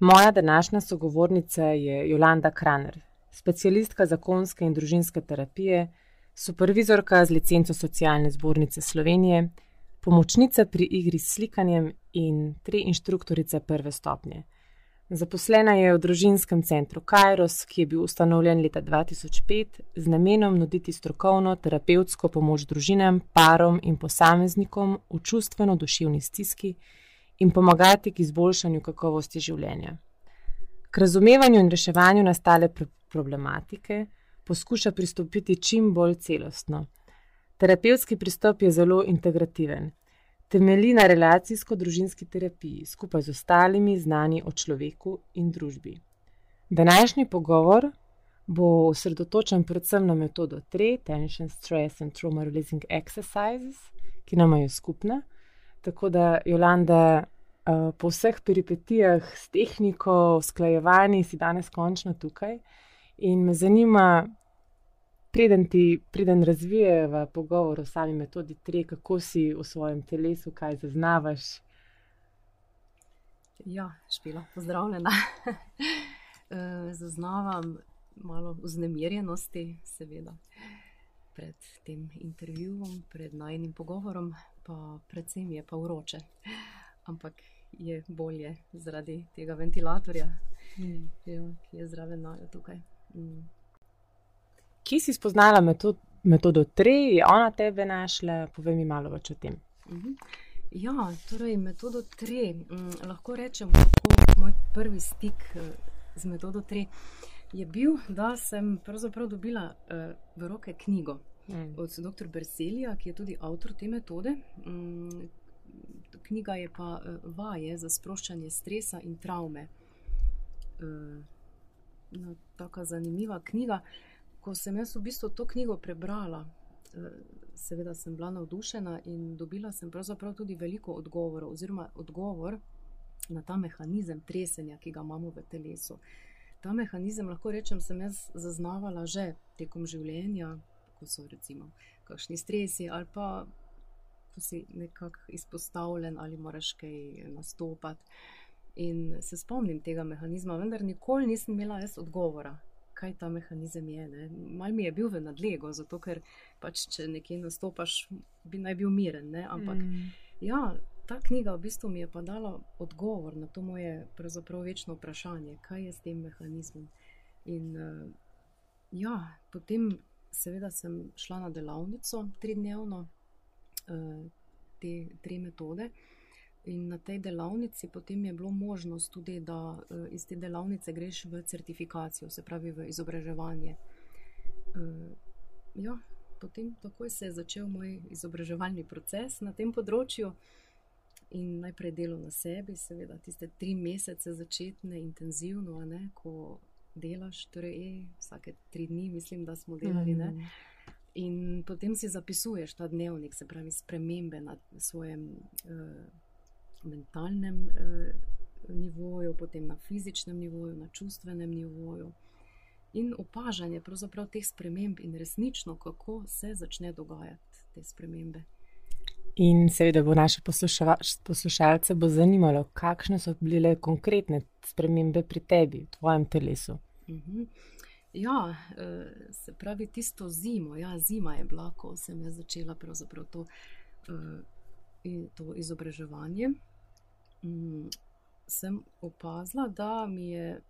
Moja današnja sogovornica je Jolanda Kraner, specialistka zakonske in družinske terapije, supervizorka z licenco Socialne zbornice Slovenije, pomočnica pri igri s slikanjem in tri inštruktorice prve stopnje. Zaposlena je v družinskem centru Kairos, ki je bil ustanovljen leta 2005 z namenom nuditi strokovno terapevtsko pomoč družinam, parom in posameznikom v čustveno-duševni stiski in pomagati k izboljšanju kakovosti življenja. K razumevanju in reševanju nastale problematike poskuša pristopiti čim bolj celostno. Terapevtski pristop je zelo integrativen. Temelji na relacijsko-družinski terapiji skupaj z ostalimi znani o človeku in družbi. Današnji pogovor bo osredotočen predvsem na metodo TRE, Tension, Stress and Trauma Releasing Exercises, ki nam je skupna. Tako da, Jolanda, uh, po vseh peripetijah s tehniko, usklajevanji, si danes končno tukaj. In me zanima, preden ti preden razvijeva pogovor o sami metodi TRE, kako si v svojem telesu, kaj zaznavaš. Ja, špila, pozdravljena. Eh, zaznavam malo vznemirjenosti, seveda, pred tem intervjujem, pred najnim pogovorom, pa predvsem je pa vroče. Ampak je bolje zaradi tega ventilatorja, mm. jo, ki je zraven najo tukaj. Mm. Kje si spoznala metod, metodo TRE, je ona tebe našla? Povej mi malo več o tem. Mm -hmm. Ja, torej metodo TRE. Mm, lahko rečem, kako moj prvi stik eh, z metodo TRE je bil, da sem pravzaprav dobila uh, v roke knjigo mm. od dr. Berselija, ki je tudi avtor te metode. Mm, knjiga je pa uh, vaje za sproščanje stresa in travme. Uh, no, tako zanimiva knjiga. Ko sem jaz v bistvu to knjigo prebrala, uh, seveda sem bila navdušena in dobila sem pravzaprav tudi veliko odgovorov, oziroma odgovor na ta mehanizem tresenja, ki ga imamo v telesu. Ta mehanizem, lahko rečem, sem jaz zaznavala že tekom življenja, ko so recimo kakšni stresi ali pa ko si nekako izpostavljen ali moraš kaj nastopati. In se spomnim tega mehanizma, vendar nikoli nisem imela jaz odgovora, kaj ta mehanizem je. Mal mi je bil v nadlego, zato ker pač, če nekje nastopaš, bi naj bil miren. Ne? Ampak mm. ja, ta knjiga v bistvu mi je pa dala odgovor na to moje pravzaprav večno vprašanje, kaj je s tem mehanizmom. In uh, ja, potem seveda sem šla na delavnico tridnevno, uh, te tri metode. In na tej delavnici potem je bilo možnost tudi, da uh, iz te delavnice greš v certifikacijo, se pravi v izobraževanje. Uh, ja, potem takoj se je začel moj izobraževalni proces na tem področju. In najprej delo na sebi, seveda, tiste tri mesece začetne, intenzivno, ne, ko delaš, torej vsake tri dni, mislim, da smo delali. Mm. In potem si zapisuješ ta dnevnik, se pravi, spremembe na svojem uh, mentalnem uh, nivoju, potem na fizičnem nivoju, na čustvenem nivoju. In opažanje teh sprememb, in resnično, kako se začne dogajati te spremembe. In seveda bo naše poslušalce bo zanimalo, kakšne so bile konkretne spremembe pri tebi, v tvojem telesu. Mhm. Ja, eh, se pravi, tisto zimo, ja, zima je bila, ko sem začela to, eh, to izobraževanje. Mm, sem opazila, da mi je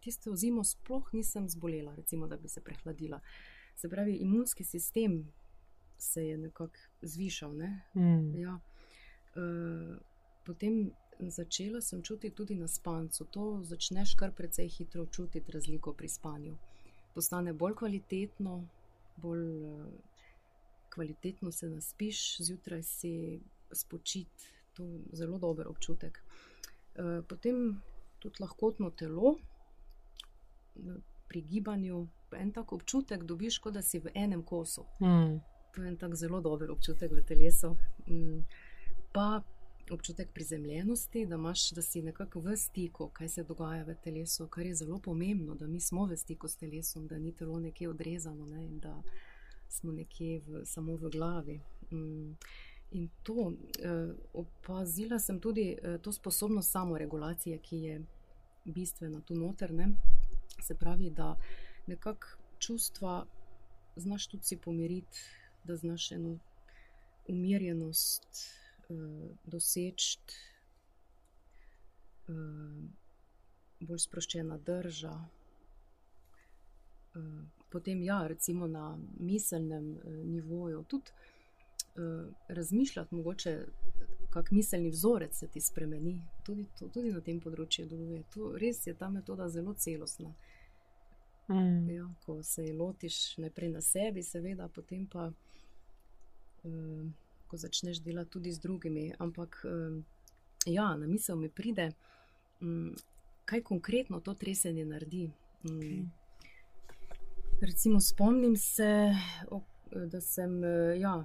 tisto zimo sploh nisem zbolela, recimo, da bi se prehladila. Se pravi, imunski sistem se je nekako zvišal. Ne? Mm. Ja. Uh, potem začela sem čutiti tudi na spancu. To začneš kar precej hitro čutiti razliko pri spanju. Postane bolj kvalitetno, bolj uh, kvalitetno se naspiš, zjutraj si spočit, to je zelo dober občutek. Uh, potem tudi lahkotno telo. Pri gibanju en tak občutek dobiš, kot da si v enem kosu. Mm. To je en tak zelo dober občutek v telesu. Mm. Pa občutek prizemljenosti, da, imaš, da si nekako v stiku, kaj se dogaja v telesu, kar je zelo pomembno, da mi smo v stiku s telesom, da ni telo nekje odrezano ne, in da smo nekje v, samo v glavi. Mm. In to eh, opazila sem tudi eh, to sposobnost samoregulacije, ki je bistvena tu noter. Se pravi, da nekako čustva znaš tudi si pomiriti, da znaš eno umirjenost doseči, uh, bolj sproščena drža. Uh, potem, ja, recimo na miselnem uh, nivoju, tudi uh, razmišljati, mogoče kak miselni vzorec se ti spremeni, tudi, to, tudi na tem področju deluje. To res je ta metoda zelo celostna. Mm. Ja, ko se lotiš najprej na sebi, seveda, potem pa, um, ko začneš delati tudi z drugimi. Ampak, um, ja, na misel mi pride, um, kaj konkretno to tresenje naredi. Okay. Recimo, spomnim se, da sem ja,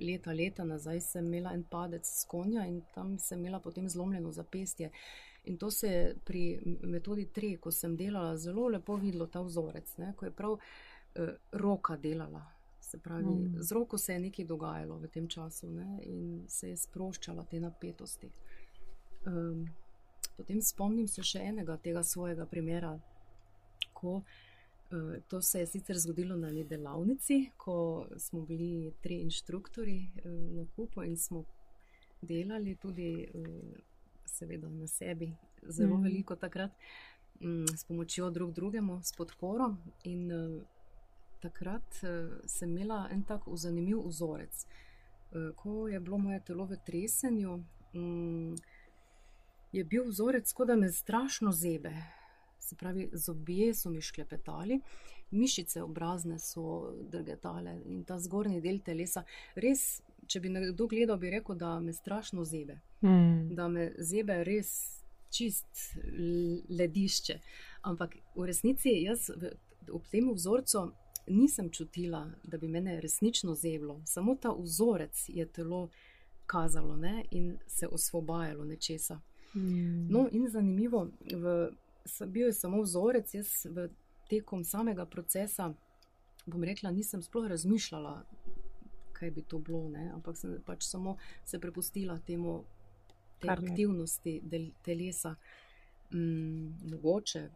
leta, leta nazaj imela en padec s konja in tam sem imela potem zlomljeno zapestje. In to se je pri metodi 3, ko sem delala, zelo lepo videlo ta vzorec, ne, ko je prav eh, roka delala. Se pravi, mm. z roko se je nekaj dogajalo v tem času ne, in se je sproščala te napetosti. Um, potem spomnim se še enega tega svojega primera, ko Eh, to se je sicer zgodilo na eni delavnici, ko smo bili tri inštruktori eh, na kupu in smo delali tudi, eh, seveda, na sebi, zelo mm. veliko takrat, mm, s pomočjo drug drugemu, s podporo. In takrat sem imela en tak zanimiv vzorec. Ko je bilo moje telo v tresenju, mm, je bil vzorec, kot da me strašno zebe se pravi, zobje so mi šklepetali, mišice obrazne so drgetale in ta zgornji del telesa. Res, če bi nekdo gledal, bi rekel, da me strašno zebe. Mm. Da me zebe res čist ledišče. Ampak v resnici jaz v, ob tem vzorcu. Nisem čutila, da bi me resnično zeblo, samo ta vzorec je telo kazalo ne? in se osvobajalo nečesa. Mm. No, in zanimivo, v bil je samo vzorec, jaz v tekom samega procesa, bom rekla, nisem sploh razmišljala, kaj bi to bilo, ne? ampak sem pač samo se prepustila temu, te aktivnosti del, telesa. Mm, mogoče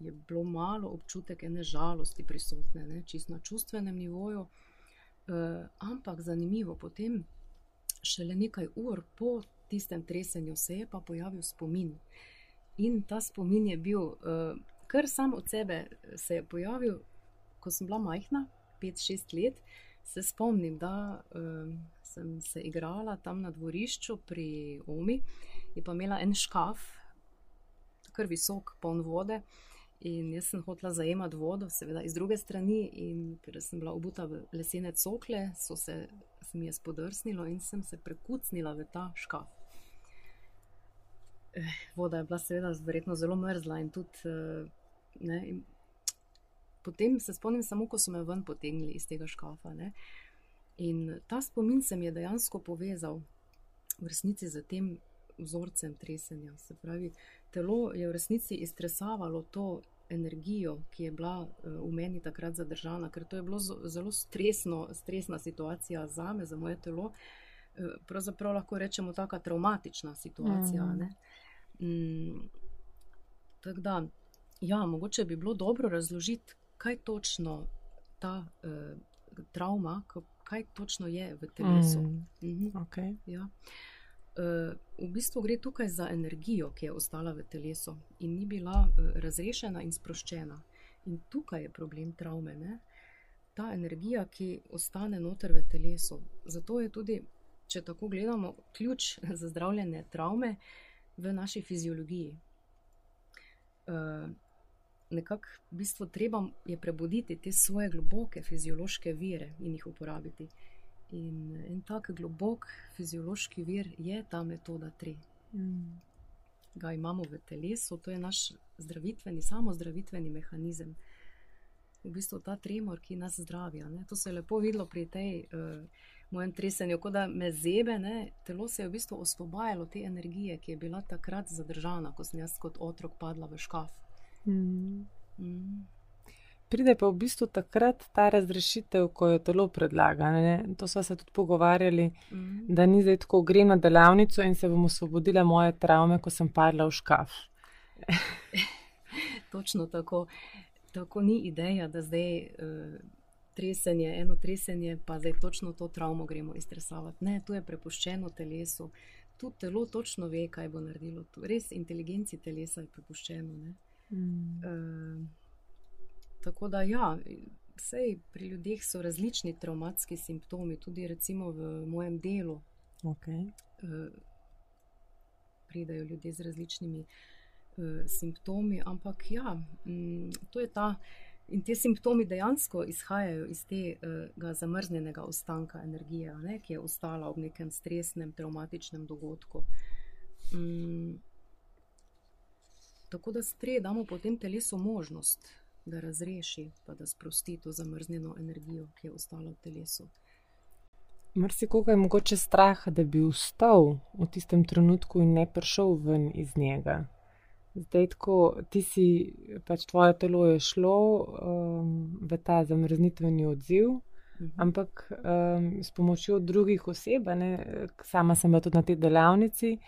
je bilo malo občutek ene žalosti prisotne, ne? čist na čustvenem nivoju, uh, ampak zanimivo, potem šele nekaj ur po tistem tresenju se je pa pojavil spomin. In ta spomin je bil, uh, kar sam od sebe se je pojavil, ko sem bila majhna, 5-6 let. Se spomnim, da uh, sem se igrala tam na dvorišču pri Omi in pa imela en škaf, kar visok, poln vode. In jaz sem hotela zajemati vodo, seveda iz druge strani, in ker sem bila obuta v lesene cokle, so se, se mi je spodrsnilo in sem se prekucnila v ta škaf. Eh, voda je bila seveda verjetno zelo mrzla in tudi. Eh, ne, in potem se spomnim samo, ko so me ven potegnili iz tega škafa. Ne. In ta spomin se mi je dejansko povezal v resnici z tem vzorcem tresenja. Se pravi, telo je v resnici iztresavalo to energijo, ki je bila eh, v meni takrat zadržana, ker to je bilo zelo stresno, stresna situacija za me, za moje telo. Pravzaprav lahko rečemo, tako traumatična situacija. Mm. Mm, tako da, ja, mogoče bi bilo dobro razložiti, kaj točno ta uh, travma, kaj točno je v telesu. Mm, mhm. okay. ja. V bistvu gre tukaj za energijo, ki je ostala v telesu in ni bila uh, razrešena in sproščena. In tukaj je problem travme. Ne? Ta energija, ki ostane noter v telesu. Zato je tudi, če tako gledamo, ključ za zdravljenje travme, v naši fiziologiji. Uh, Nekako v bistvu treba je prebuditi te svoje globoke fiziološke vire in jih uporabiti. In en tak globok fiziološki vir je ta metoda 3. Mm. Ga imamo v telesu, to je naš zdravitveni, samo zdravitveni mehanizem. V bistvu ta tremor, ki nas zdravi. To se je lepo videlo pri tej. Uh, mojem tresenju, kot da me zebe, ne, telo se je v bistvu osvobajalo te energije, ki je bila takrat zadržana, ko sem jaz kot otrok padla v škaf. Mm. Mm. Pride pa v bistvu takrat ta razrešitev, ko jo telo predlaga. Ne? To smo se tudi pogovarjali, mm. da ni zdaj tako grem na delavnico in se bom osvobodila moje travme, ko sem padla v škaf. Točno tako. Tako ni ideja, da zdaj uh, tresenje, eno tresenje, pa zdaj točno to travmo gremo iztresavati. Ne, to je prepuščeno telesu. Tu telo točno ve, kaj bo naredilo. Tu res inteligenci telesa je prepuščeno. Mm. Uh, tako da, ja, vsej pri ljudeh so različni traumatski simptomi, tudi recimo v mojem delu. Okay. Uh, pridejo ljudje z različnimi uh, simptomi, ampak ja, um, to je ta. In ti simptomi dejansko izhajajo iz tega zamrznjenega ostanka energije, ne, ki je ostala ob nekem stresnem, traumatičnem dogodku. Um, tako da sprej damo potem telesu možnost, da razreši, pa da sprosti to zamrznjeno energijo, ki je ostala v telesu. Mrsi, koga je mogoče strah, da bi vstal v tistem trenutku in ne prišel ven iz njega. Zdaj, ko ti si, pač tvoje telo je šlo um, v ta zamrznitveni odziv, mhm. ampak um, s pomočjo drugih oseb, ne, sama sem bila tudi na tej delavnici,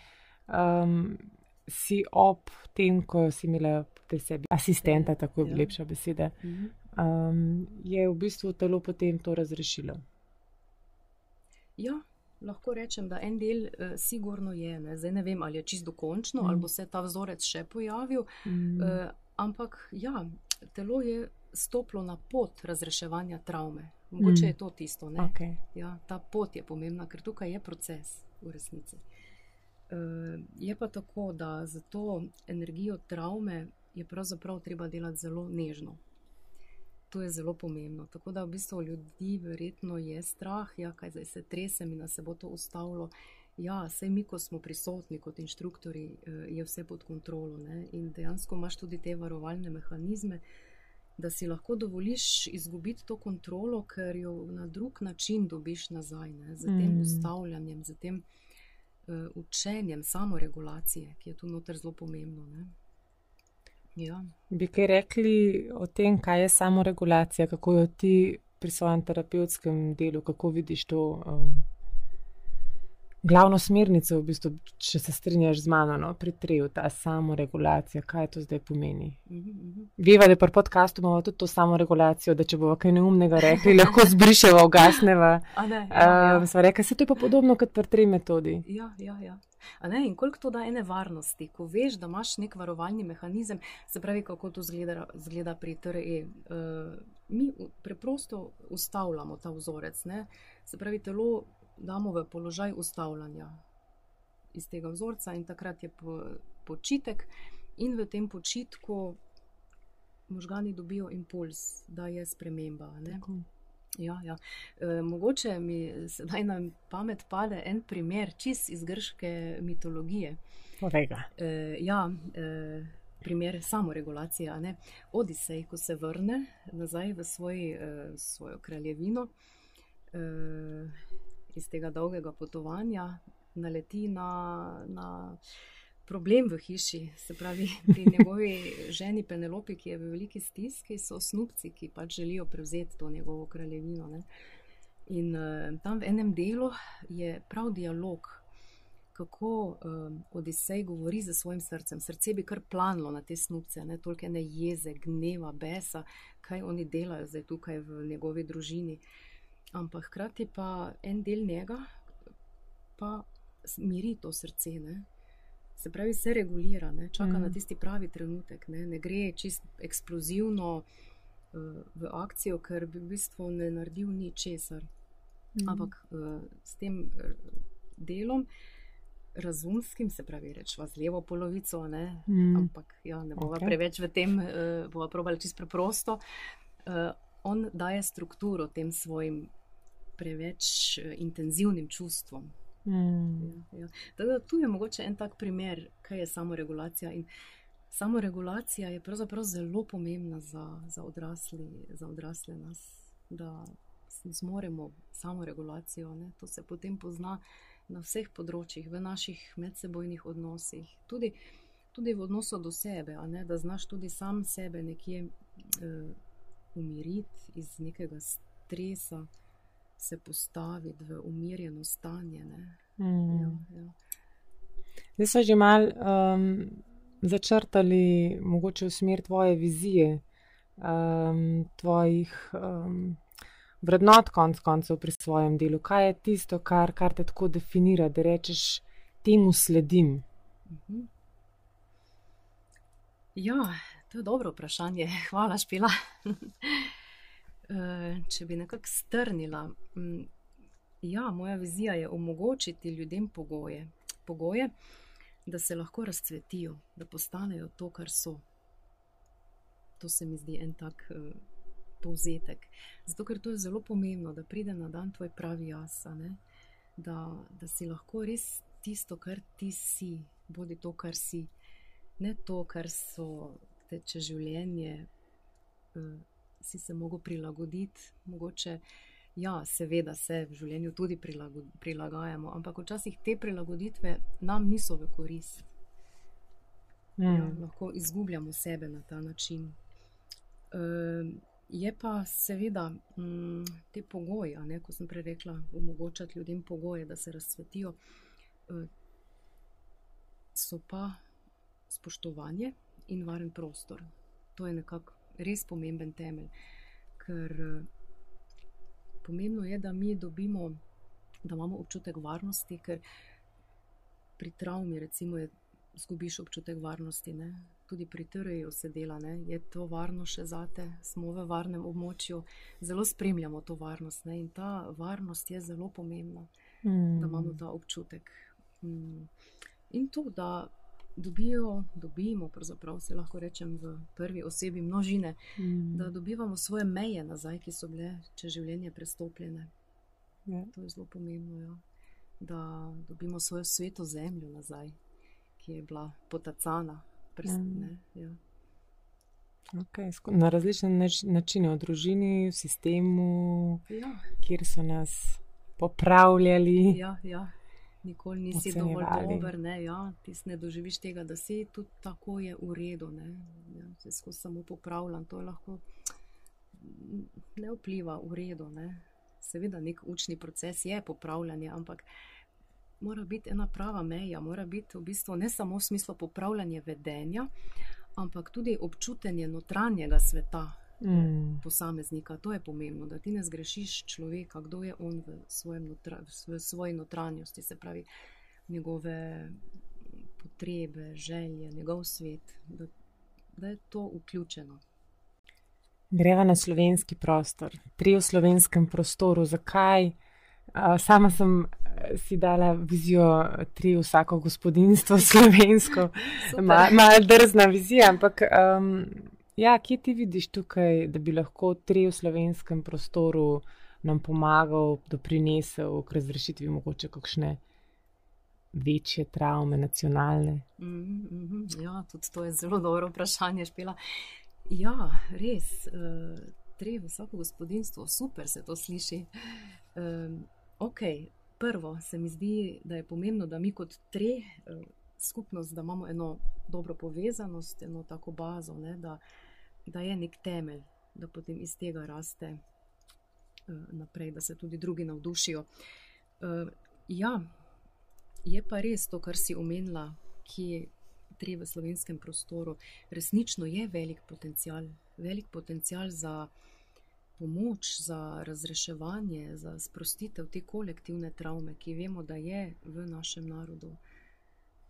um, si ob tem, ko si imela pri sebi asistenta, tako je ja. lepša beseda, mhm. um, je v bistvu telo potem to razrešilo. Ja, lahko rečem, da en del uh, sigurno je. Ne? Zdaj ne vem, ali je čisto dokončno, mm. ali bo se ta vzorec še pojavil. Mm. Uh, ampak ja, telo je stopilo na pot razreševanja travme. Mogoče mm. je to tisto. Okay. Ja, ta pot je pomembna, ker tukaj je proces v resnici. Uh, je pa tako, da za to energijo travme je pravzaprav treba delati zelo nežno to je zelo pomembno. Tako da v bistvu ljudi verjetno je strah, ja, kaj zdaj se tresem in da se bo to ustavilo. Ja, vse mi, ko smo prisotni kot inštruktori, eh, je vse pod kontrolo. Ne? In dejansko imaš tudi te varovalne mehanizme, da si lahko dovoliš izgubiti to kontrolo, ker jo na drug način dobiš nazaj, ne? z tem mm. ustavljanjem, z tem uh, učenjem samoregulacije, ki je tu noter zelo pomembno. Ja. Bi kaj rekli o tem, kaj je samoregulacija, kako jo ti pri svojem terapevtskem delu, kako vidiš to um, glavno smernico, v bistvu, če se strinjaš z mano, no, pri treju, ta samoregulacija, kaj to zdaj pomeni. Uh -huh. Viva, da pri podkastu imamo tudi to samoregulacijo, da če bomo kaj neumnega rekli, lahko zbrišemo, ugasneva. Ne, ja, ja. uh, rekli, se to je pa podobno kot pri treju metodi. Ja, ja, ja. Ne, in koliko to da ene varnosti, ko veš, da imaš nek varovalni mehanizem, se pravi, kako to zgleda, zgleda pri TRE. Uh, mi preprosto ustavljamo ta vzorec, ne? se pravi, telo damo v položaj ustavljanja iz tega vzorca, in takrat je po, počitek, in v tem počitku možgani dobijo impuls, da je sprememba. Ja, ja. E, mogoče mi zdaj na pamet pade en primer, čist iz grške mitologije. E, ja, e, primer samoregulacije. Odisej, ko se vrne nazaj v svoj, e, svojo kraljevino, e, iz tega dolgega potovanja, naleti na. na problem v hiši, se pravi, pri njegovi ženi Penelopi, ki je v veliki stiski, so snupci, ki pač želijo prevzeti to njegovo kraljevino. Ne? In uh, tam v enem delu je prav dialog, kako um, Odisej govori za svojim srcem. Srce bi kar planilo na te snupce, ne toliko ene jeze, gneva, besa, kaj oni delajo zdaj tukaj v njegovi družini. Ampak hkrati pa en del njega pa miri to srce. Ne? se pravi, se regulira, ne? čaka mm. na tisti pravi trenutek, ne, ne gre čist eksplozivno uh, v akcijo, ker bi v bistvu ne naredil ničesar. Mm. Ampak uh, s tem uh, delom. Razumskim, se pravi, rečemo z levo polovico, mm. ampak ja, ne bomo okay. preveč v tem, uh, bomo probali čisto preprosto. Uh, on daje strukturo tem svojim preveč uh, intenzivnim čustvom. Mm. Ja, ja. Da, tu je mogoče en tak primer, kaj je samoregulacija. In samoregulacija je pravzaprav zelo pomembna za, za, odrasli, za odrasle nas, da zmoremo samoregulacijo. Ne? To se potem pozna na vseh področjih, v naših medsebojnih odnosih, tudi, tudi v odnosu do sebe, da znaš tudi sam sebe nekje uh, umiriti iz nekega stresa se postaviti v umirjeno stanje. Mm. Ja, ja. Zdaj smo že mal um, začrtali mogoče v smer tvoje vizije, um, tvojih um, vrednot, konc koncev pri svojem delu. Kaj je tisto, kar, kar te tako definira, da rečeš, temu sledim? Mhm. Ja, to je dobro vprašanje. Hvala, Špila. Eh, če bi nekako strnila. Mm, ja, moja vizija je omogočiti ljudem pogoje, pogoje, da se lahko razcvetijo, da postanejo to, kar so. To se mi zdi en tak uh, povzetek. Zato, ker to je zelo pomembno, da pride na dan tvoj pravi jaz, da, da si lahko res tisto, kar ti si, bodi to, kar si, ne to, kar so teče življenje, uh, si se lahko prilagoditi, mogoče. Ja, seveda se v življenju tudi prilagajamo, ampak včasih te prilagoditve nam niso v korist. Ja, mm. Ja, lahko izgubljamo sebe na ta način. Uh, je pa seveda mm, te pogoje, ne, kot sem prej rekla, omogočati ljudem pogoje, da se razsvetijo, uh, so pa spoštovanje in varen prostor. To je nekako res pomemben temelj, ker uh, pomembno je, da mi dobimo, da imamo občutek varnosti, ker pri travmi, recimo, je, zgubiš občutek varnosti. Ne? Tudi pri TRJ-u se dela, ne? je to varno še zate, smo v varnem območju, zelo spremljamo to varnost. Ne? In ta varnost je zelo pomembna, mm. da imamo ta občutek. Mm. In to, da dobijo, dobimo, pravzaprav se lahko rečem v prvi osebi množine, mm. da dobivamo svoje meje nazaj, ki so bile čez življenje prestopljene. Ja. To je zelo pomembno, ja. da dobimo svojo sveto zemljo nazaj, ki je bila potacana. Prst, mm. ja. Okay, na različne načine, v družini, v sistemu, ja. kjer so nas popravljali. Ja, ja nikoli nisi dovolj dober, ne, ja, ti ne doživiš tega, da si tudi tako je v redu, ne, ja, se skozi samo popravljam, to lahko ne vpliva v redu, ne. Seveda, nek učni proces je popravljanje, ampak mora biti ena prava meja, mora biti v bistvu ne samo v smislu popravljanja vedenja, ampak tudi občutenje notranjega sveta, mm. posameznika. To je pomembno, da ti ne zgrešiš človeka, kdo je on v, notra, v svoji notranjosti, se pravi njegove potrebe, želje, njegov svet, da, da je to vključeno. Greva na slovenski prostor, tri v slovenskem prostoru. Zakaj? Sama sem si dala vizijo tri vsako gospodinstvo slovensko, malo mal drzna vizija, ampak um, Ja, kje ti vidiš tukaj, da bi lahko tri v slovenskem prostoru nam pomagal, doprinesel k razrešitvi mogoče kakšne večje travme, nacionalne? Mm -hmm, ja, tudi to je zelo dobro vprašanje, špila. Ja, res, uh, tri v vsako gospodinstvo, super se to sliši. Um, ok, prvo se mi zdi, da je pomembno, da mi kot tri. Uh, Skupnost, da imamo eno dobro povezanost, eno tako bazo, ne, da, da je nek temelj, da potem iz tega raste uh, naprej, da se tudi drugi navdušijo. Uh, ja, je pa res to, kar si omenila, ki je treba v slovenskem prostoru. Resnično je velik potencial, velik potencial za pomoč, za razreševanje, za sprostitev te kolektivne travme, ki vemo, da je v našem narodu.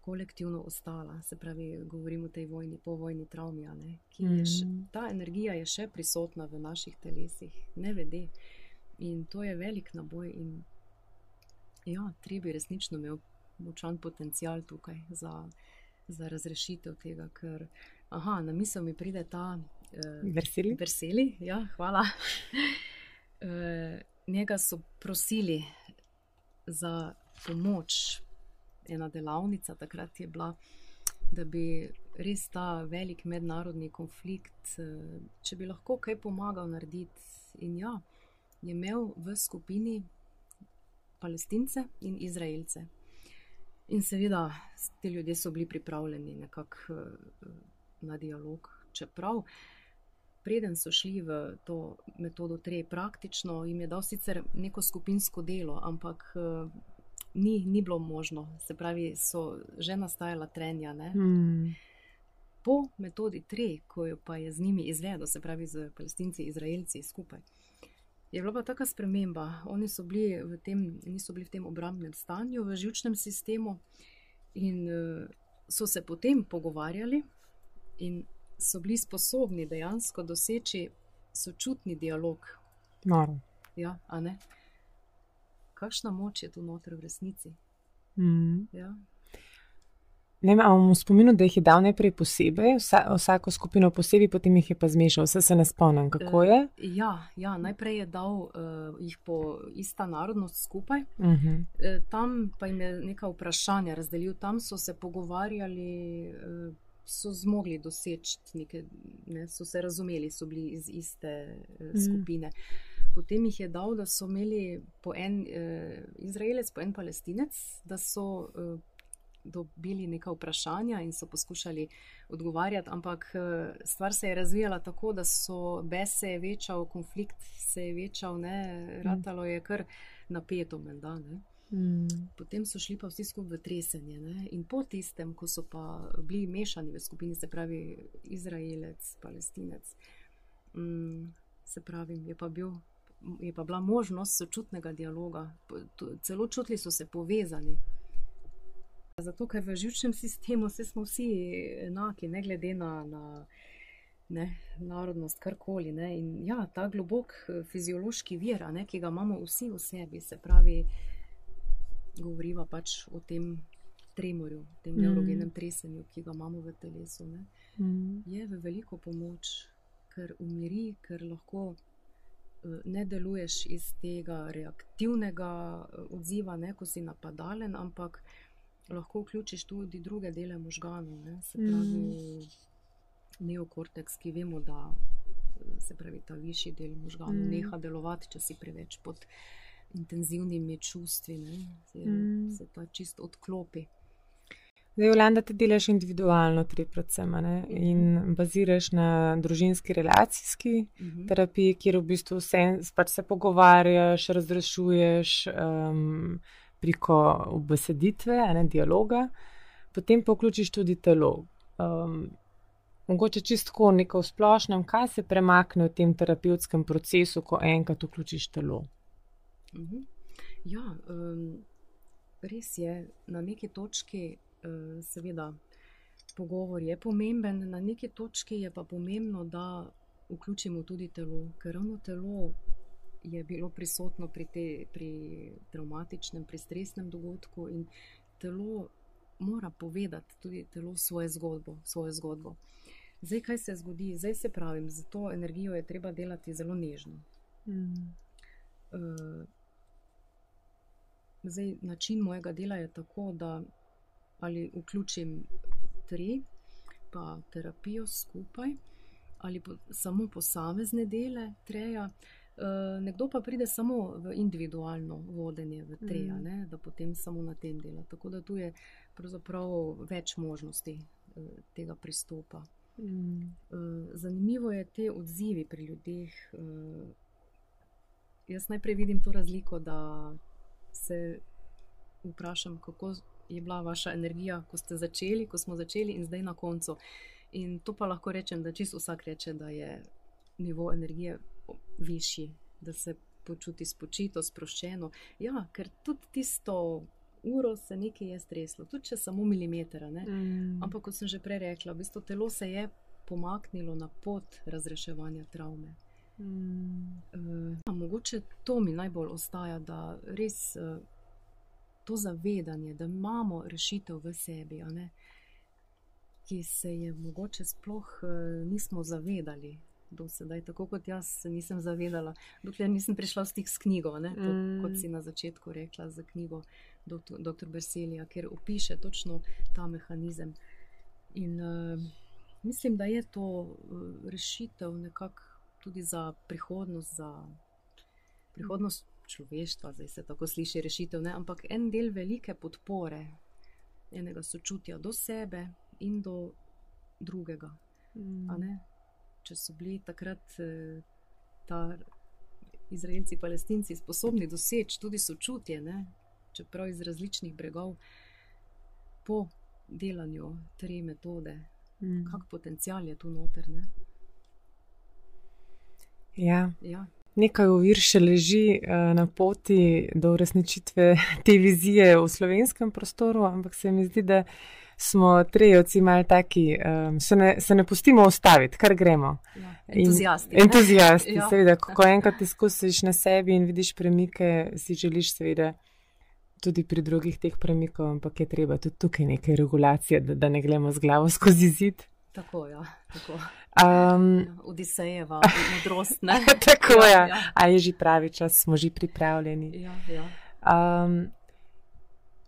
Kolektivno ostala, se pravi, govorimo o tej vojni, povojni travmi, ki je še, mhm. ta energija je še prisotna v naših telesih, ne vede. In to je velik naboj. In ja, treba je resnično imeti močan potencial tukaj za, za razrešitev tega, ker aha, na misel mi pride ta uh, verseli. Ja, hvala. uh, njega so prosili za pomoč ena delavnica, takrat je bila, da bi res ta velik mednarodni konflikt, eh, če bi lahko kaj pomagal narediti. In ja, je imel v skupini palestince in izraelce. In seveda, ti ljudje so bili pripravljeni nekako eh, na dialog, čeprav. Preden so šli v to metodo, tri praktično, jim je dal sicer neko skupinsko delo, ampak eh, ni, ni bilo možno. Se pravi, so že nastajala trenja. Mm. po metodi tre, ko jo pa je z njimi izvedel, se pravi z palestinci, izraelci skupaj. Je bila pa taka sprememba. Oni bili tem, niso bili v tem obrambnem stanju, v žilčnem sistemu, in so se potem pogovarjali, in so bili sposobni dejansko doseči sočutni dialog. Naravno. Ja, Kakšna moč je tu noter v resnici? Mm. Ja. Ne, imamo v spominu, da jih je dal najprej posebej, vsa, vsako skupino posebej, potem jih je pa zmešal, vse se ne spomnim, kako je. Uh, ja, ja, najprej je dal uh, jih po ista narodnost skupaj, uh -huh. uh, tam pa jim je neka vprašanja razdelil, tam so se pogovarjali, uh, so zmogli doseči nekaj, ne, so se razumeli, so bili iz iste uh, skupine. -huh. Potem jih je dal, da so imeli po en uh, Izraelec, po en Palestinec, da so. Uh, dobili neka vprašanja in so poskušali odgovarjati, ampak eh, stvar se je razvijala tako, da so bes se je večal, konflikt se je večal, ne, ratalo je kar napeto, menda. Mm. Potem so šli pa vsi skupaj v tresenje. Ne? In po tistem, ko so pa bili mešani v skupini, se pravi Izraelec, Palestinec, mm, se pravi, je pa, bil, je pa bila možnost sočutnega dialoga, celo čutili so se povezani. Zato, ker v živčnem sistemu smo vsi enaki, ne glede na, na ne, narodnost, karkoli. Ne. In ja, ta globok eh, fiziološki vir, ne, ki ga imamo vsi v sebi, se pravi, govoriva pač o tem tremorju, tem mm. neurogenem tresenju, ki ga imamo v telesu, ne, mm. je v veliko pomoč, ker umiri, ker lahko. Eh, ne deluješ iz tega reaktivnega eh, odziva, ne, ko si napadalen, ampak lahko vključiš tudi druge dele možganov, ne? se pravi mm. neokorteks, ki vemo, da se pravi ta višji del možganov mm. neha delovati, če si preveč pod intenzivnimi čustvi, se, mm. se ta čist odklopi. Zdaj, Jolanda, ti delaš individualno, tri predvsem, ne? In baziraš na družinski relacijski uh mhm. -huh. terapiji, kjer v bistvu vse, pač se pogovarjaš, razrešuješ. Um, preko obeseditve, ene dialoga, potem pa vključiš tudi telo. Um, mogoče čisto neko splošnem, kaj se premakne v tem terapevtskem procesu, ko enkrat vključiš telo. Mhm. Ja, um, res je, na neki točki, uh, seveda, pogovor je pomemben, na neki točki je pa pomembno, da vključimo tudi telo, ker ravno telo je bilo prisotno pri, te, pri traumatičnem, pri stresnem dogodku in telo mora povedati tudi telo svojo zgodbo. Svojo zgodbo. Zdaj, kaj se zgodi, zdaj se pravim, za to energijo je treba delati zelo nežno. Mm. Uh, zdaj, način mojega dela je tako, da ali vključim tri, pa terapijo skupaj, ali po, samo posamezne dele treja. Eh, nekdo pa pride samo v individualno vodenje, v treja, mm. da potem samo na tem dela. Tako da tu je pravzaprav več možnosti uh, tega pristopa. Mm. Uh, zanimivo je te odzivi pri ljudeh. Uh, jaz najprej vidim to razliko, da se vprašam, kako je bila vaša energija, ko ste začeli, ko smo začeli in zdaj na koncu. In to pa lahko rečem, da čisto vsak reče, da je nivo energije višji, da se počuti spočito, sproščeno. Ja, ker tudi tisto uro se nekaj je streslo, tudi če samo milimeter. Mm. Ampak, kot sem že prej rekla, v bistvu telo se je pomaknilo na pot razreševanja travme. Mm. Uh, mogoče to mi najbolj ostaja, da res uh, to zavedanje, da imamo rešitev v sebi, ki se je mogoče sploh uh, nismo zavedali do sedaj, tako kot jaz se nisem zavedala, dokler nisem prišla v stik s knjigo, to, mm. kot si na začetku rekla za knjigo dr. Berselija, ker opiše točno ta mehanizem. In uh, mislim, da je to uh, rešitev nekako tudi za prihodnost, za prihodnost človeštva, zdaj se tako sliši rešitev, ne? ampak en del velike podpore, enega sočutja do sebe in do drugega. Mm če so bili takrat eh, ta Izraelci, Palestinci sposobni doseči tudi sočutje, ne? čeprav iz različnih bregov, po delanju te metode, mm. kak potencial je tu noter. Ne? Ja. Ja. Nekaj ovir še leži uh, na poti do uresničitve te vizije v slovenskem prostoru, ampak se mi zdi, da smo trejci malo taki, um, se, ne, se ne pustimo ustaviti, kar gremo. Ja. Entuzijasti. Entuzijasti, ja. seveda. Ko enkrat izkusiš na sebi in vidiš premike, si želiš, seveda, tudi pri drugih teh premikov, ampak je treba tudi tukaj nekaj regulacije, da, da ne gremo z glavo skozi zid. Tako, ja. Tako. Um, Odisejeva, modrost. tako je, ja, ja. a je že pravi čas, smo že pripravljeni. Ja, ja. Um,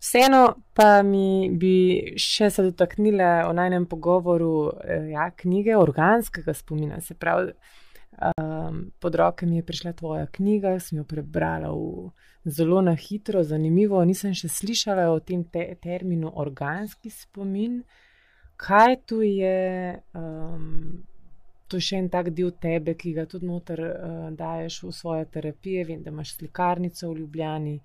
vseeno pa mi bi še se dotaknila o najnem pogovoru ja, knjige organskega spomina. Se pravi, um, pod roke mi je prišla tvoja knjiga, sem jo prebrala v, zelo na hitro, zanimivo. Nisem še slišala o tem te, terminu organski spomin. Kaj tu je? Um, je še en tak del tebe, ki ga tudi noter uh, daješ v svoje terapije. Vem, da imaš slikarnico v Ljubljani.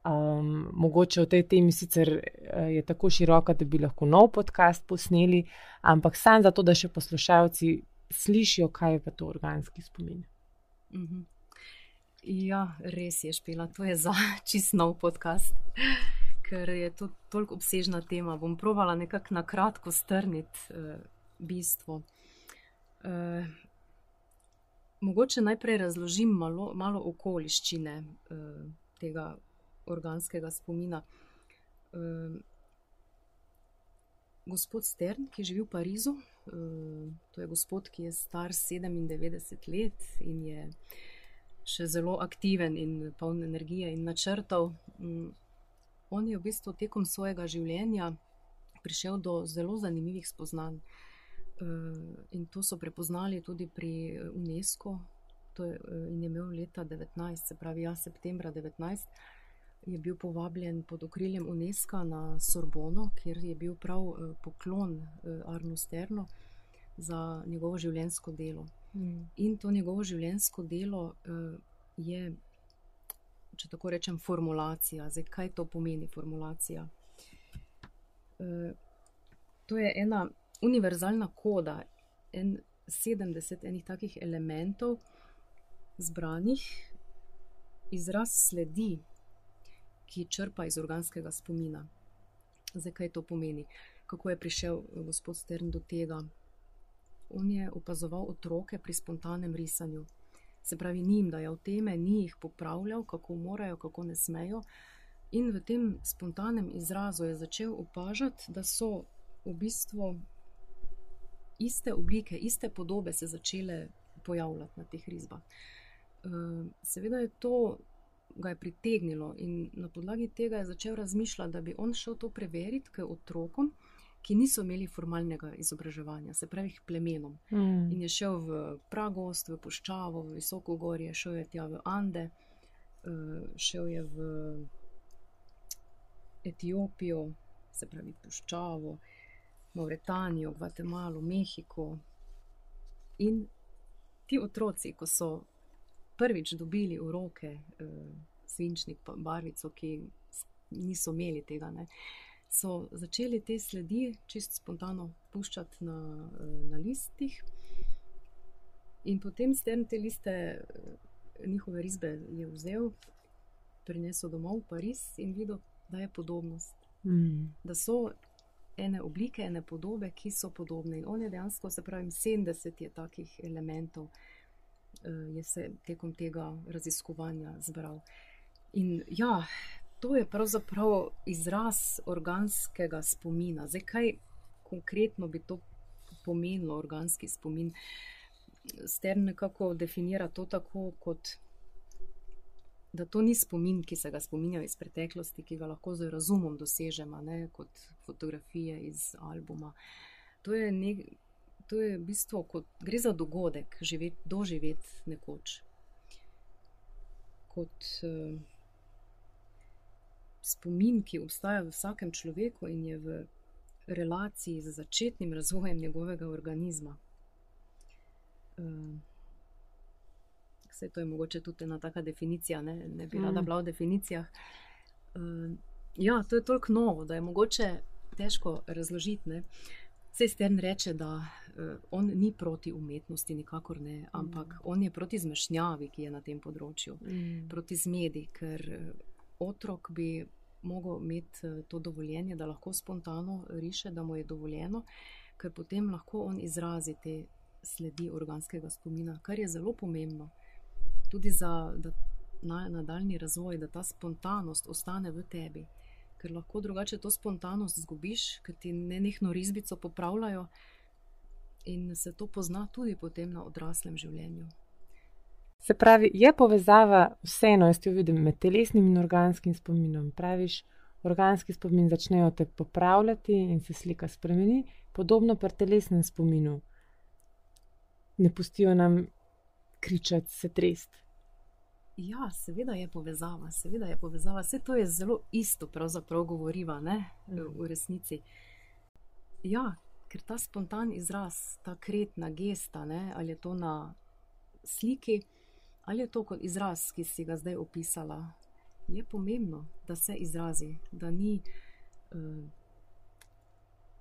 Um, mogoče v tej temi sicer uh, je tako široka, da bi lahko nov podcast posneli, ampak samo zato, da še poslušalci slišijo, kaj je pa to organski spomin. Mm -hmm. Ja, res je špila, to je za čist nov podcast, ker je to toliko obsežna tema. Bom provala nekako na kratko strniti uh, bistvo. Uh, mogoče najprej razložim malo, malo okoliščine uh, tega organskega spomina. Uh, gospod Stern, ki živi v Parizu, uh, to je gospod, ki je star 97 let in je še zelo aktiven in poln energije in načrtov. Um, on je v bistvu tekom svojega življenja prišel do zelo zanimivih spoznanj. Eh, in to so prepoznali tudi pri eh, UNESCO. Je, eh, in je imel leta 19, se pravi, ja, septembra 19, je bil povabljen pod okriljem UNESCO na Sorbono, kjer je bil prav poklon Arnu Sterno za njegovo življenjsko delo. Mm. In to njegovo življenjsko delo je, če tako rečem, formulacija. Zdaj, kaj to pomeni formulacija? To je ena univerzalna koda, en 70 enih takih elementov, zbranih, izraz sledi, ki črpa iz organskega spomina. Zdaj, kaj to pomeni? Kako je prišel eh, gospod Stern do tega? On je opazoval otroke pri spontanem risanju. Se pravi, ni jim dajal teme, ni jih popravljal, kako morajo, kako ne smejo. In v tem spontanem izrazu je začel opažati, da so v bistvu iste oblike, iste podobe se začele pojavljati na teh risbah. Ehm, seveda je to ga je pritegnilo in na podlagi tega je začel razmišljati, da bi on šel to preveriti k otrokom, ki niso imeli formalnega izobraževanja, se pravi, plemenom. Mm. In je šel v Pragost, v Puščavo, v Visoko gorje, šel je tja v Ande, ehm, šel je v Etiopijo, se pravi, Puščavo. Mauretanijo, Gvatemalo, Mehiko. In ti otroci, ko so prvič dobili v roke eh, svinčnik, barvico, ki niso imeli tega, ne, so začeli te sledi čist spontano puščati na, eh, na listih. In potem stern te liste, eh, njihove risbe je vzel, prinesel domov v Pariz in videl, da je podobnost. Mm. Da so ene oblike, ene podobe, ki so podobne. In on je dejansko, se pravi, 70 je takih elementov, uh, je se tekom tega raziskovanja zbral. In ja, to je pravzaprav izraz organskega spomina. Zdaj, kaj konkretno bi to pomenilo, organski spomin? Stern nekako definira to tako kot da to ni spomin, ki se ga spominjajo iz preteklosti, ki ga lahko z razumom dosežemo, ne, kot fotografije iz albuma. To je, ne, to je v bistvu, kot gre za dogodek, živet, doživeti nekoč. Kot uh, spomin, ki obstaja v vsakem človeku in je v relaciji z začetnim razvojem njegovega organizma. Vse to je mogoče tudi ena taka definicija, ne, ne bi rada mm. bila v definicijah. Uh, ja, to je toliko novo, da je mogoče težko razložiti. Ne. Vse stern reče, da uh, on ni proti umetnosti, nikakor ne, ampak mm. on je proti zmešnjavi, ki je na tem področju, mm. proti zmedi, ker otrok bi mogel imeti uh, to dovoljenje, da lahko spontano riše, da mu je dovoljeno, ker potem lahko on izrazi te sledi organskega spomina, kar je zelo pomembno tudi za na, nadaljni razvoj, da ta spontanost ostane v tebi. Ker lahko drugače to spontanost izgubiš, ker ti ne nekno rizbico popravljajo, in se to pozna tudi potem na odraslem življenju. Se pravi, je povezava vseeno, jaz ti vidim, med telesnim in organskim spominom. Praviš, organski spomin začnejo te popravljati in se slika spremeni, podobno pri telesnem spominu. Ne pustijo nam kričati, se trest. Ja, seveda je povezava, seveda je povezava. Vse to je zelo isto, pravzaprav govoriva, ne, v resnici. Ja, ker ta spontan izraz, ta kretna gesta, ne, ali je to na sliki, ali je to kot izraz, ki si ga zdaj opisala, je pomembno, da se izrazi, da ni. Uh,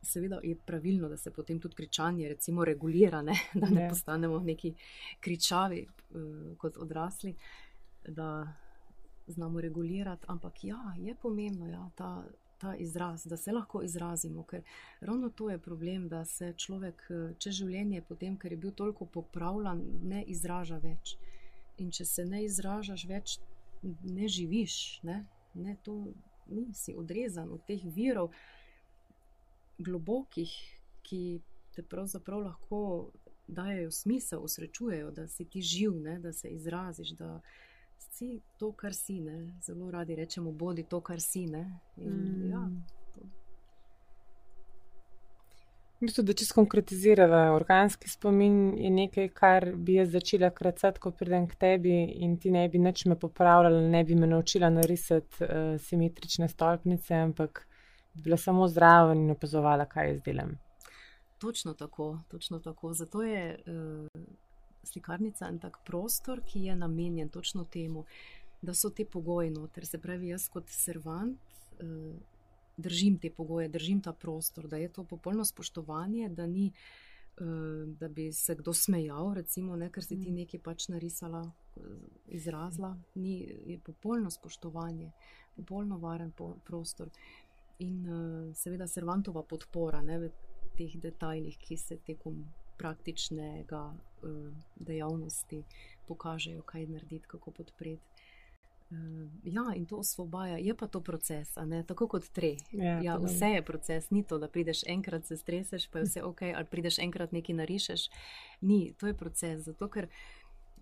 Seveda je pravilno, da se potem tudi kričanje, recimo, regulira, ne? da ne, ne postanemo neki kričavi uh, kot odrasli, da znamo regulirati. Ampak ja, je pomembno ja, ta, ta izraz, da se lahko izrazimo, ker ravno to je problem, da se človek eh, čez življenje, potem, ker je bil toliko popravljen, ne izraža več. In če se ne izražaš več, ne živiš, ne, ne to nisi odrezan od teh virov globokih, ki te pravzaprav lahko dajo smisel, osrečujejo, da si ti živ, ne, da se izraziš, da si to, kar si. Ne. Zelo radi rečemo, bodi to, kar si. In, mm. ja, Mislim, da če skonkretiziramo, organski spomin je nekaj, kar bi jaz začela kracati, ko pridem k tebi in ti ne bi nič me popravljala, ne bi me naučila narisati uh, simetrične stolpnice, ampak bi bila samo zdrava in opazovala, kaj jaz delam. Točno tako, točno tako. Zato je uh, slikarnica en tak prostor, ki je namenjen točno temu, da so te pogoji noter. Se pravi, jaz kot servant uh, držim te pogoje, držim ta prostor, da je to popolno spoštovanje, da ni. Da bi se kdo smejal, recimo, ne, ker si ti mm. nekaj pač narisala, izrazila, ni, je popolno spoštovanje, popolno varen po, prostor in uh, seveda servantova podpora ne, v teh detajlih, ki se tekom praktičnega uh, dejavnosti pokažejo, kaj narediti, kako podpreti. Uh, ja, in to osvobaja, je pa to proces, tako kot tre. Ja, ja, vse je proces, ni to, da prideš enkrat, se streseš, pa je vse ok, ali prideš enkrat nekaj narišeš. Ni, to je proces. Zato, ker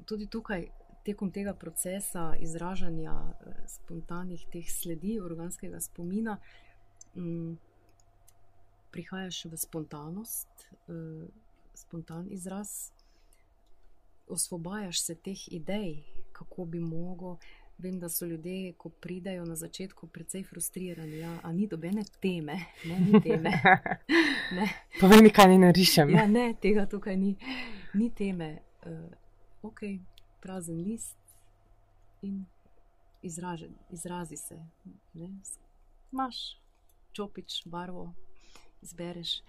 tudi tukaj, tekom tega procesa izražanja spontanih teh sledi organskega spomina, uh, mm, prihajaš v spontanost, uh, spontan izraz, osvobajaš se teh idej, kako bi mogel. Vem, da so ljudje, ko pridejo na začetku, precej frustrirani. Ja, a ni dobene teme, ne, ni teme. Povej mi, kaj ne narišem. Ja, ne, tega tukaj ni, ni teme. Uh, ok, prazen list in izraži, izrazi se. Ne, Maš čopič, barvo izbereš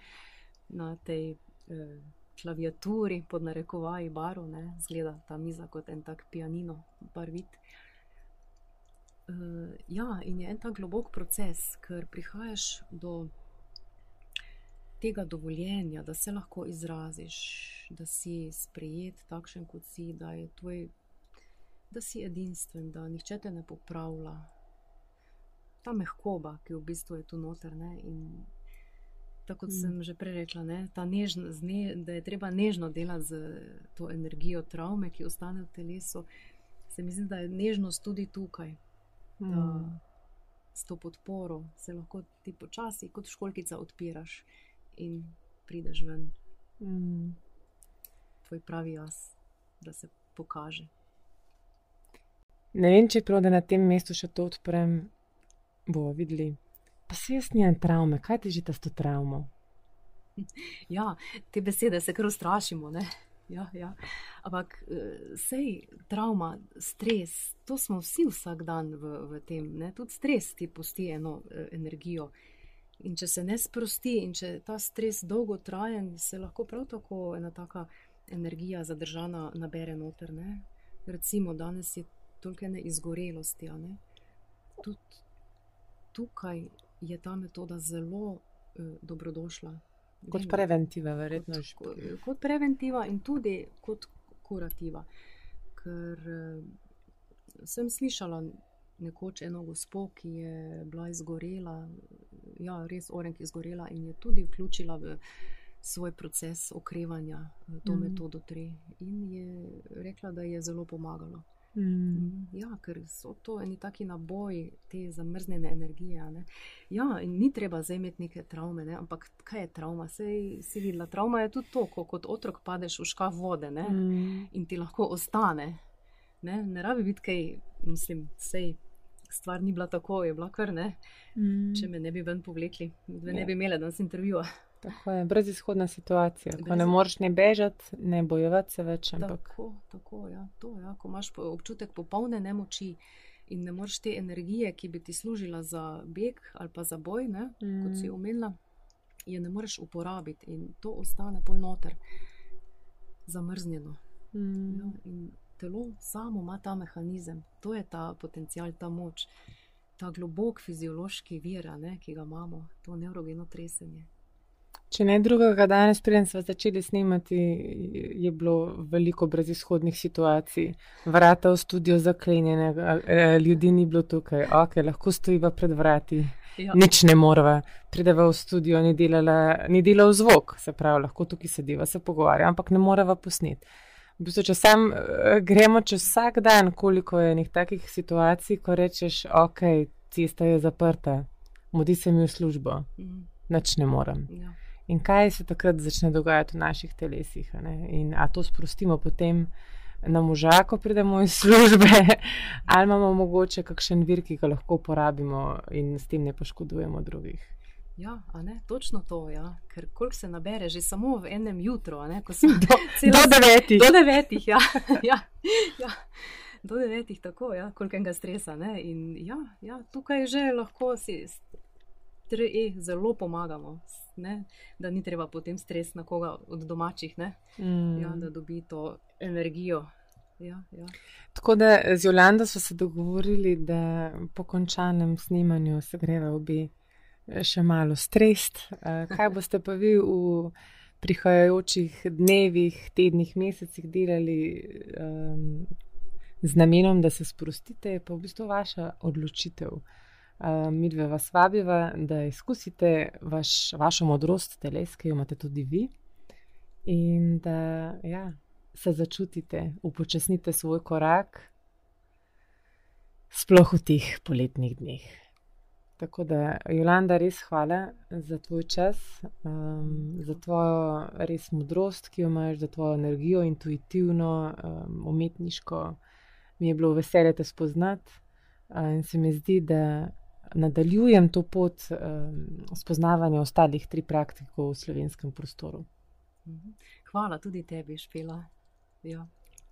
na tej eh, klaviaturi, pod narekovaji barvo, ne, zgleda ta miza kot en tak pianino, barvit. Uh, ja, in je en tak globok proces, ker prihajaš do tega dovoljenja, da se lahko izraziš, da si sprejet takšen, kot si, da, tvoj, da si edinstven, da nihče te ne popravlja, ta mehkoba, ki v bistvu je tu noter. Ne, tako kot mm. sem že prej rekla, ne, nežno, ne, da je treba nežno delati z to energijo travme, ki ostane v telesu. Se mi zdi, da je nežnost tudi tukaj. Mm. Da, s to podporo se lahko ti počasi, kot školkica, odpiraš in prideš ven. Mm. Tvoj pravi jaz, da se pokaže. Ne vem, če prav, da na tem mestu še to odprem bomo videli. Pa se jaz nijem travme, kaj ti že ta sto travmo? Ja, te besede se kar ustrašimo. Ja, ja. Ampak eh, sej, travma, stres, to smo vsi vsak dan v, v tem. Ne? Tudi stres ti pusti eno eh, energijo. In če se ne sprosti, in če ta stres dolgo traja, se lahko prav tako ena taka energija zadržana nabere noter. Ne? Recimo, danes je toliko ene izgorelosti. Tudi tukaj je ta metoda zelo eh, dobrodošla. Kot preventiva, verjetno. Kot, kot preventiva in tudi kot kurativa. Ker eh, sem slišala nekoč eno gospo, ki je bila izgorela, ja, res orenk izgorela in je tudi vključila v svoj proces okrevanja eh, to mm. metodo 3 in je rekla, da je zelo pomagalo. Mm. Ja, ker so to eni taki naboji te zamrznjene energije. Ne? Ja, in ni treba zajemati neke travme, ne? ampak kaj je travma? Sej si videla, travma je tudi to, ko kot otrok padeš v škaf vode mm. in ti lahko ostane. Ne, ne rabi biti kaj, mislim, sej. Stvar ni bila tako, je bila kar ne. Mm. Če me ne bi ven povlekli, da ne ja. bi imela danes intervjuja. Tako je, brezizhodna situacija. Brez... Ko ne moreš ne bežati, ne bojevati se več. Ampak... Tako, tako ja, to, ja. Ko imaš občutek popolne nemoči in ne moreš te energije, ki bi ti služila za beg ali pa za boj, ne, mm. kot si omenila, je ne moreš uporabiti in to ostane polnoter, zamrznjeno. Mm. Ja, in telo samo ima ta mehanizem, to je ta potencial, ta moč, ta globok fiziološki vir, ki ga imamo, to neurogeno tresenje. Če ne drugega, danes, preden smo začeli snemati, je bilo veliko brezizhodnih situacij. Vrata v studio zaklenjene, ljudi ni bilo tukaj, ok, lahko stojiva pred vrati. Ja. Nič ne morava, prideva v studio, ni, delala, ni delal zvok, se pravi, lahko tukaj sediva, se pogovarja, ampak ne morava posneti. V bistvu, če sam eh, gremo čez vsak dan, koliko je nekih takih situacij, ko rečeš, ok, cesta je zaprta, modi se mi v službo, mm. nič ne morem. Ja in kaj se takrat začne dogajati v naših telesih. In a to sprostimo potem na moža, ko pridemo iz službe, ali imamo mogoče kakšen vir, ki ga lahko uporabimo in s tem ne poškodujemo drugih. Ja, ne, točno to, ja. ker koliko se nabere, že samo v enem jutru, ne, ko sem do, do devetih. Do devetih, ja. ja, ja. Do devetih, tako, ja, koliko enega stresa. Ne, in ja, ja, tukaj že lahko si tri, zelo pomagamo, ne? da ni treba potem stres na koga od domačih, mm. ja, da dobi to energijo. Ja, ja. Tako da z Jolanda so se dogovorili, da po končanem snimanju se greva obi eh, še malo strest. Eh, kaj boste pa vi v prihajajočih dnevih, tednih, mesecih delali um, z namenom, da se sprostite, je pa v bistvu vaša odločitev. Uh, mi dve vas vabiva, da izkusite vaš, vašo modrost, teles, ki jo imate tudi vi, in da ja, se začutite, upočasnite svoj korak, sploh v teh poletnih dneh. Tako da, Jolanda, res hvala za tvoj čas, um, za tvojo res modrost, ki jo imaš, za tvojo energijo, intuitivno, um, umetniško. Mi je bilo veselje te spoznati uh, in se mi zdi, da nadaljujem to pot um, spoznavanja ostalih tri praktikov v slovenskem prostoru. Hvala tudi tebi, Špela. Ja.